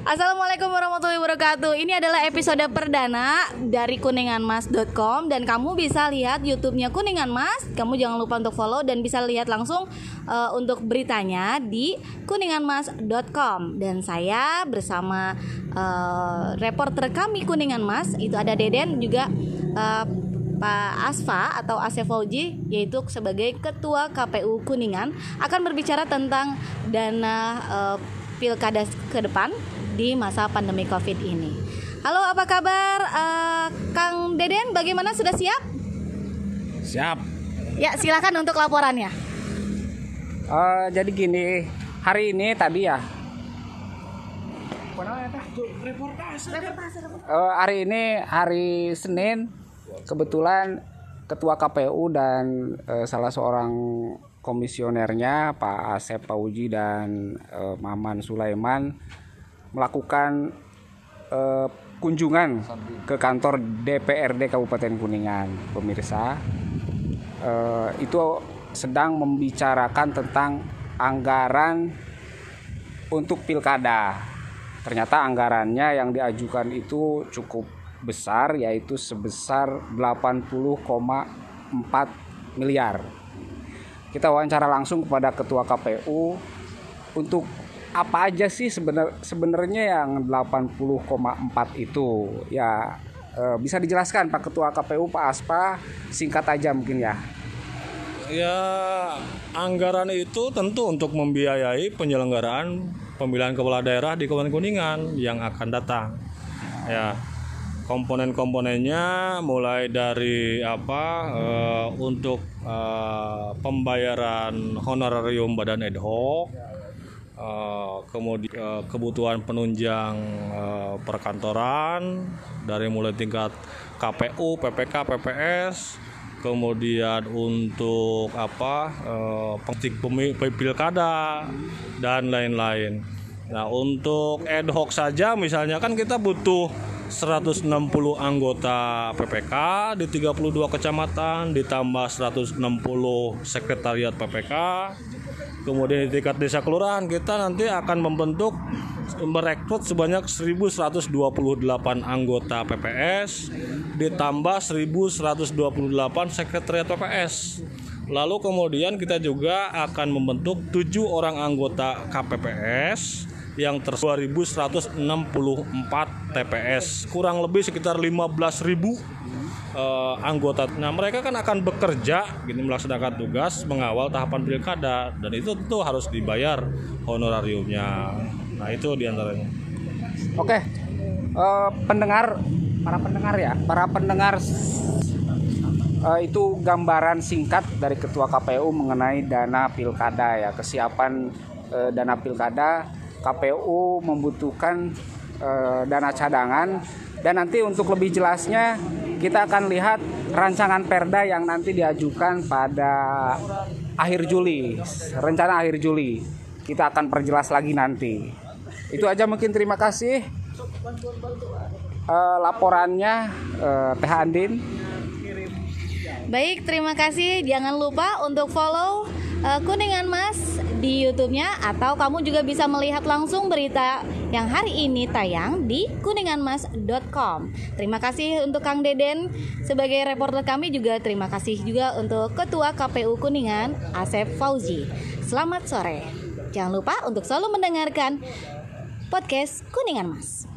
Assalamualaikum warahmatullahi wabarakatuh. Ini adalah episode perdana dari kuninganmas.com dan kamu bisa lihat YouTube-nya Kuningan Mas. Kamu jangan lupa untuk follow dan bisa lihat langsung uh, untuk beritanya di kuninganmas.com. Dan saya bersama uh, reporter kami Kuningan Mas itu ada Deden juga uh, Pak Asfa atau Asef Fauji yaitu sebagai Ketua KPU Kuningan akan berbicara tentang dana uh, pilkada ke depan di masa pandemi COVID ini. Halo, apa kabar uh, Kang Deden? Bagaimana sudah siap? Siap. Ya, silakan untuk laporannya. Uh, jadi gini, hari ini tadi ya. Uh, hari ini hari Senin, kebetulan Ketua KPU dan uh, salah seorang komisionernya Pak Asep Pauji dan uh, Maman Sulaiman melakukan uh, kunjungan ke kantor DPRD Kabupaten Kuningan, pemirsa. Uh, itu sedang membicarakan tentang anggaran untuk pilkada. Ternyata anggarannya yang diajukan itu cukup besar yaitu sebesar 80,4 miliar. Kita wawancara langsung kepada ketua KPU untuk apa aja sih sebenar sebenarnya yang 80,4 itu? Ya e, bisa dijelaskan Pak Ketua KPU Pak Aspa singkat aja mungkin ya. Ya anggaran itu tentu untuk membiayai penyelenggaraan pemilihan kepala daerah di Kabupaten Kuningan yang akan datang. Ya komponen-komponennya mulai dari apa e, untuk e, pembayaran honorarium badan ad hoc Uh, kemudian uh, kebutuhan penunjang uh, perkantoran dari mulai tingkat KPU, PPK, PPS, kemudian untuk apa uh, pilkada dan lain-lain. Nah untuk ad hoc saja misalnya kan kita butuh 160 anggota PPK di 32 kecamatan ditambah 160 sekretariat PPK kemudian di tingkat desa kelurahan kita nanti akan membentuk merekrut sebanyak 1128 anggota PPS ditambah 1128 sekretariat PPS lalu kemudian kita juga akan membentuk 7 orang anggota KPPS yang ter 2164 TPS kurang lebih sekitar 15.000 uh, anggota. Nah, mereka kan akan bekerja gini melaksanakan tugas mengawal tahapan pilkada dan itu tentu harus dibayar honorariumnya. Nah, itu di antaranya. Oke, uh, pendengar, para pendengar ya, para pendengar uh, itu gambaran singkat dari Ketua KPU mengenai dana pilkada ya, kesiapan uh, dana pilkada. KPU membutuhkan uh, dana cadangan dan nanti untuk lebih jelasnya kita akan lihat rancangan perda yang nanti diajukan pada akhir Juli, rencana akhir Juli. Kita akan perjelas lagi nanti. Itu aja mungkin terima kasih. Uh, laporannya uh, Teh Andin. Baik, terima kasih. Jangan lupa untuk follow uh, Kuningan Mas di YouTube-nya atau kamu juga bisa melihat langsung berita yang hari ini tayang di kuninganmas.com. Terima kasih untuk Kang Deden sebagai reporter kami juga terima kasih juga untuk Ketua KPU Kuningan Asep Fauzi. Selamat sore. Jangan lupa untuk selalu mendengarkan podcast Kuningan Mas.